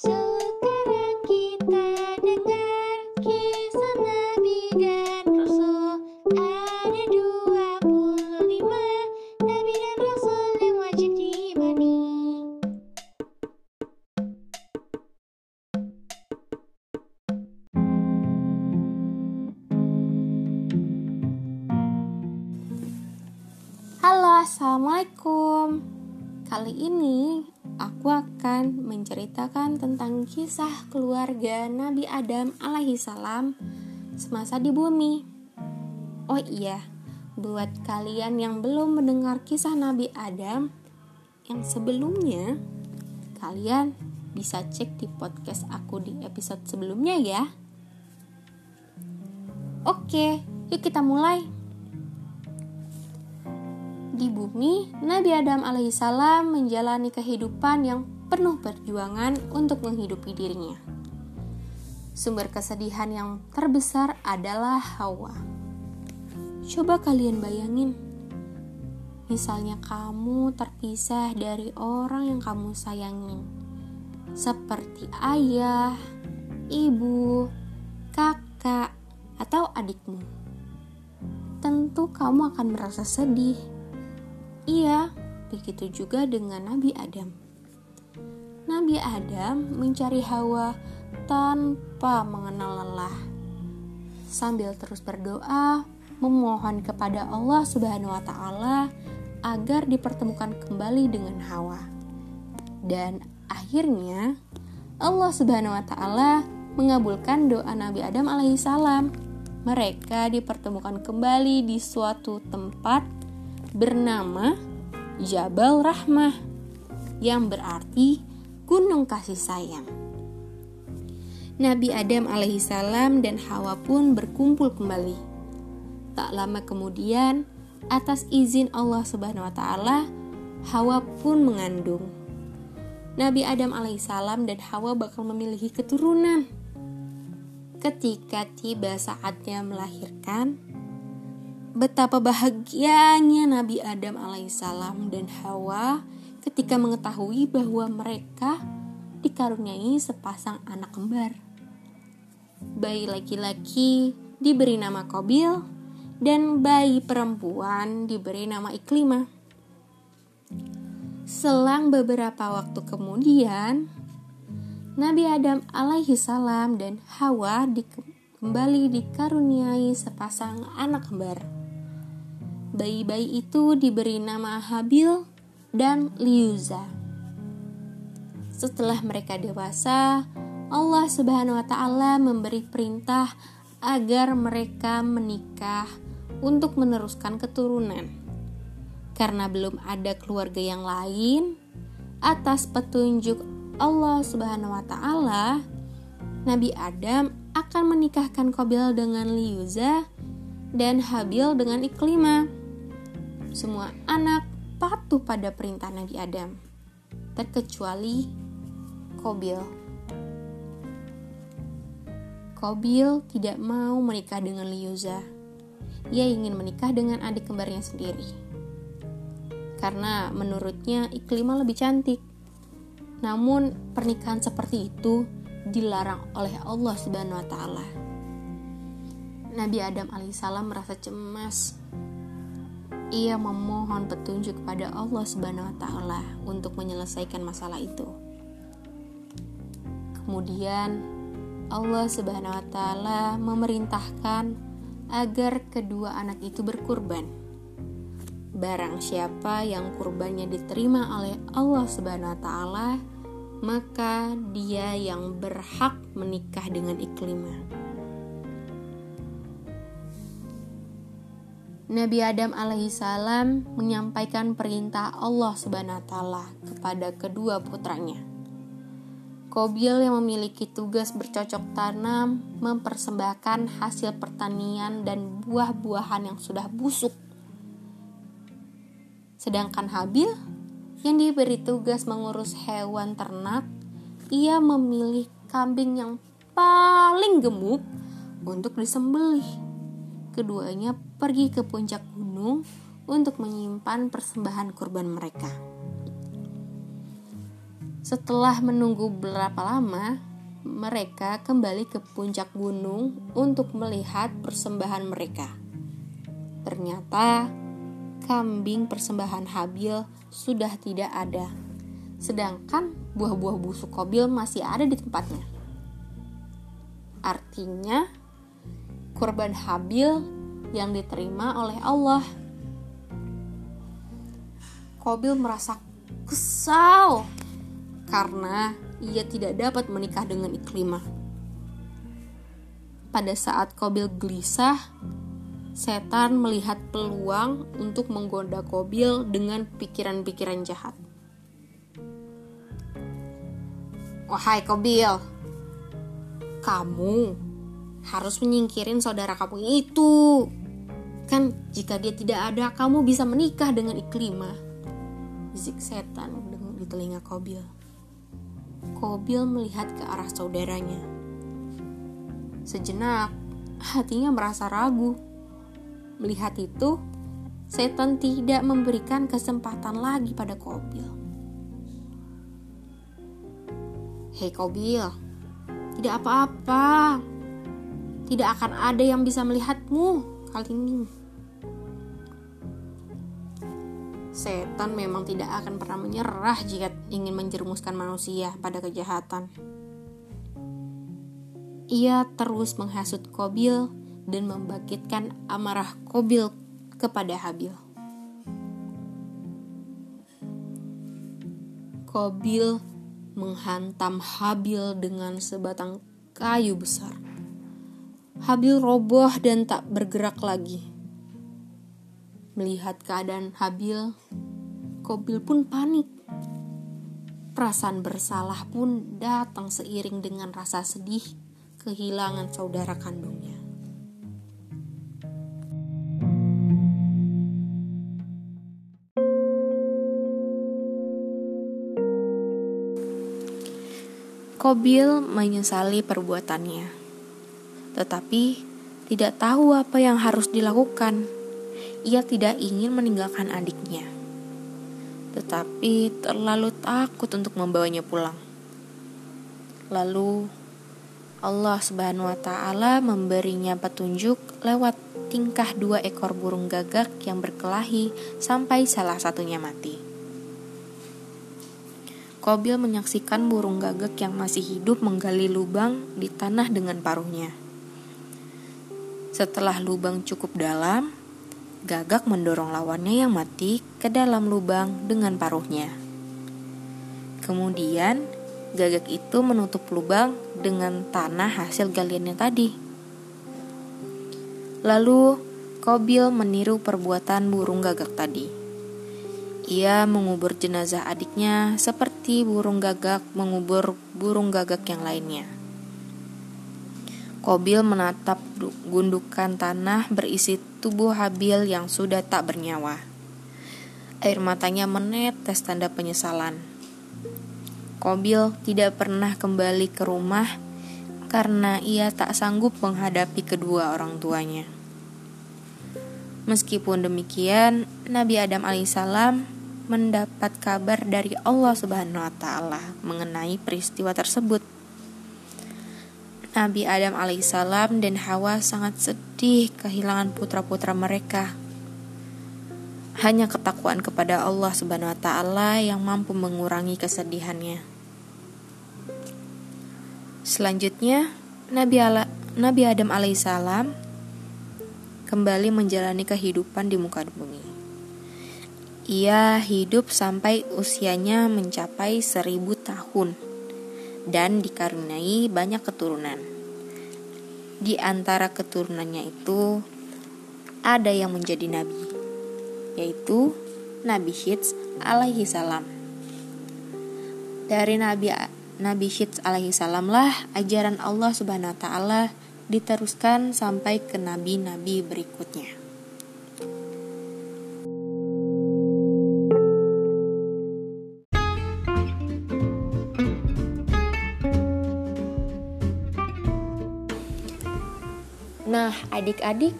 So Assalamualaikum. Kali ini aku akan menceritakan tentang kisah keluarga Nabi Adam alaihi salam semasa di bumi. Oh iya, buat kalian yang belum mendengar kisah Nabi Adam yang sebelumnya, kalian bisa cek di podcast aku di episode sebelumnya ya. Oke, yuk kita mulai. Di bumi, Nabi Adam alaihissalam menjalani kehidupan yang penuh perjuangan untuk menghidupi dirinya. Sumber kesedihan yang terbesar adalah Hawa. Coba kalian bayangin, misalnya kamu terpisah dari orang yang kamu sayangi, seperti ayah, ibu, kakak, atau adikmu. Tentu kamu akan merasa sedih Iya, begitu juga dengan Nabi Adam. Nabi Adam mencari Hawa tanpa mengenal lelah. Sambil terus berdoa, memohon kepada Allah Subhanahu wa taala agar dipertemukan kembali dengan Hawa. Dan akhirnya Allah Subhanahu wa taala mengabulkan doa Nabi Adam alaihissalam. Mereka dipertemukan kembali di suatu tempat bernama Jabal Rahmah yang berarti gunung kasih sayang. Nabi Adam alaihissalam dan Hawa pun berkumpul kembali. Tak lama kemudian, atas izin Allah Subhanahu wa taala, Hawa pun mengandung. Nabi Adam alaihissalam dan Hawa bakal memiliki keturunan. Ketika tiba saatnya melahirkan, Betapa bahagianya Nabi Adam alaihissalam dan Hawa ketika mengetahui bahwa mereka dikaruniai sepasang anak kembar. Bayi laki-laki diberi nama Kobil dan bayi perempuan diberi nama Iklima. Selang beberapa waktu kemudian, Nabi Adam alaihissalam dan Hawa di, kembali dikaruniai sepasang anak kembar. Bayi-bayi itu diberi nama Habil dan Liuza. Setelah mereka dewasa, Allah Subhanahu wa taala memberi perintah agar mereka menikah untuk meneruskan keturunan. Karena belum ada keluarga yang lain, atas petunjuk Allah Subhanahu wa taala, Nabi Adam akan menikahkan Kobil dengan Liuza dan Habil dengan Iklima semua anak patuh pada perintah Nabi Adam, terkecuali Kobil. Kobil tidak mau menikah dengan Liuza. Ia ingin menikah dengan adik kembarnya sendiri. Karena menurutnya Iklima lebih cantik. Namun pernikahan seperti itu dilarang oleh Allah Subhanahu wa taala. Nabi Adam alaihissalam merasa cemas ia memohon petunjuk kepada Allah Subhanahu wa taala untuk menyelesaikan masalah itu. Kemudian Allah Subhanahu wa taala memerintahkan agar kedua anak itu berkurban. Barang siapa yang kurbannya diterima oleh Allah Subhanahu wa taala, maka dia yang berhak menikah dengan Iklimah. Nabi Adam alaihissalam menyampaikan perintah Allah subhanahu ta'ala kepada kedua putranya. Kobil yang memiliki tugas bercocok tanam mempersembahkan hasil pertanian dan buah-buahan yang sudah busuk. Sedangkan Habil yang diberi tugas mengurus hewan ternak, ia memilih kambing yang paling gemuk untuk disembelih keduanya pergi ke puncak gunung untuk menyimpan persembahan kurban mereka. Setelah menunggu berapa lama, mereka kembali ke puncak gunung untuk melihat persembahan mereka. Ternyata kambing persembahan Habil sudah tidak ada, sedangkan buah-buah busuk Kobil masih ada di tempatnya. Artinya, kurban Habil yang diterima oleh Allah. Kobil merasa kesal karena ia tidak dapat menikah dengan Iklimah. Pada saat Kobil gelisah, setan melihat peluang untuk menggoda Kobil dengan pikiran-pikiran jahat. Wahai Kobil, kamu harus menyingkirin saudara kamu itu. Kan jika dia tidak ada, kamu bisa menikah dengan Iklimah. Zik setan di telinga Kobil. Kobil melihat ke arah saudaranya. Sejenak, hatinya merasa ragu. Melihat itu, setan tidak memberikan kesempatan lagi pada Kobil. Hei Kobil, tidak apa-apa. Tidak akan ada yang bisa melihatmu kali ini. Setan memang tidak akan pernah menyerah jika ingin menjerumuskan manusia pada kejahatan. Ia terus menghasut Kobil dan membangkitkan amarah Kobil kepada Habil. Kobil menghantam Habil dengan sebatang kayu besar. Habil roboh dan tak bergerak lagi. Melihat keadaan Habil, Kobil pun panik. Perasaan bersalah pun datang seiring dengan rasa sedih kehilangan saudara kandungnya. Kobil menyesali perbuatannya, tetapi tidak tahu apa yang harus dilakukan ia tidak ingin meninggalkan adiknya, tetapi terlalu takut untuk membawanya pulang. Lalu Allah Subhanahu wa Ta'ala memberinya petunjuk lewat tingkah dua ekor burung gagak yang berkelahi sampai salah satunya mati. Kobil menyaksikan burung gagak yang masih hidup menggali lubang di tanah dengan paruhnya. Setelah lubang cukup dalam, Gagak mendorong lawannya yang mati ke dalam lubang dengan paruhnya. Kemudian, gagak itu menutup lubang dengan tanah hasil galiannya tadi. Lalu, Kobil meniru perbuatan burung gagak tadi. Ia mengubur jenazah adiknya seperti burung gagak mengubur burung gagak yang lainnya. Kobil menatap gundukan tanah berisi tubuh Habil yang sudah tak bernyawa. Air matanya menetes tanda penyesalan. Kobil tidak pernah kembali ke rumah karena ia tak sanggup menghadapi kedua orang tuanya. Meskipun demikian, Nabi Adam alaihissalam mendapat kabar dari Allah Subhanahu wa taala mengenai peristiwa tersebut. Nabi Adam alaihissalam dan Hawa sangat sedih kehilangan putra-putra mereka. Hanya ketakwaan kepada Allah Subhanahu wa taala yang mampu mengurangi kesedihannya. Selanjutnya, Nabi Ala, Nabi Adam alaihissalam kembali menjalani kehidupan di muka bumi. Ia hidup sampai usianya mencapai seribu tahun dan dikaruniai banyak keturunan. Di antara keturunannya itu ada yang menjadi nabi, yaitu Nabi Syeds alaihi salam. Dari Nabi Nabi Syeds alaihi salam lah ajaran Allah Subhanahu wa taala diteruskan sampai ke nabi-nabi berikutnya. Adik-adik,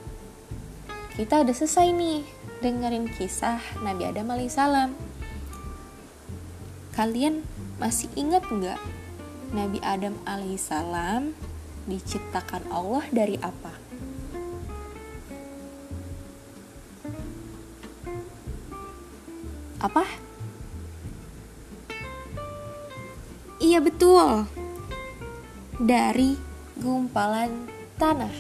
kita udah selesai nih dengerin kisah Nabi Adam alaihissalam. Kalian Masih ingat nggak Nabi Adam alaihissalam diciptakan Allah dari apa? Apa? Iya betul. Dari gumpalan tanah.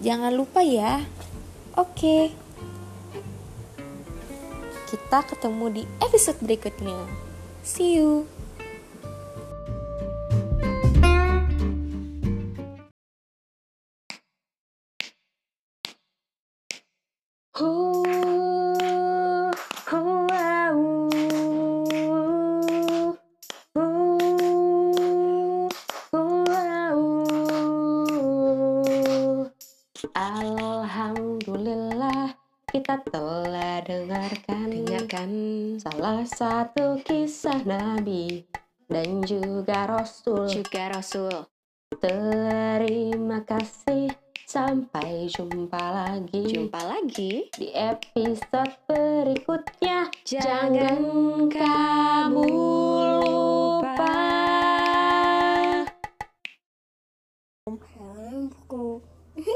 Jangan lupa ya. Oke. Kita ketemu di episode berikutnya. See you. Alhamdulillah kita telah dengarkan dengarkan salah satu kisah Nabi dan juga Rasul Juga Rasul. Terima kasih sampai jumpa lagi Jumpa lagi. di episode berikutnya. Jangan kamu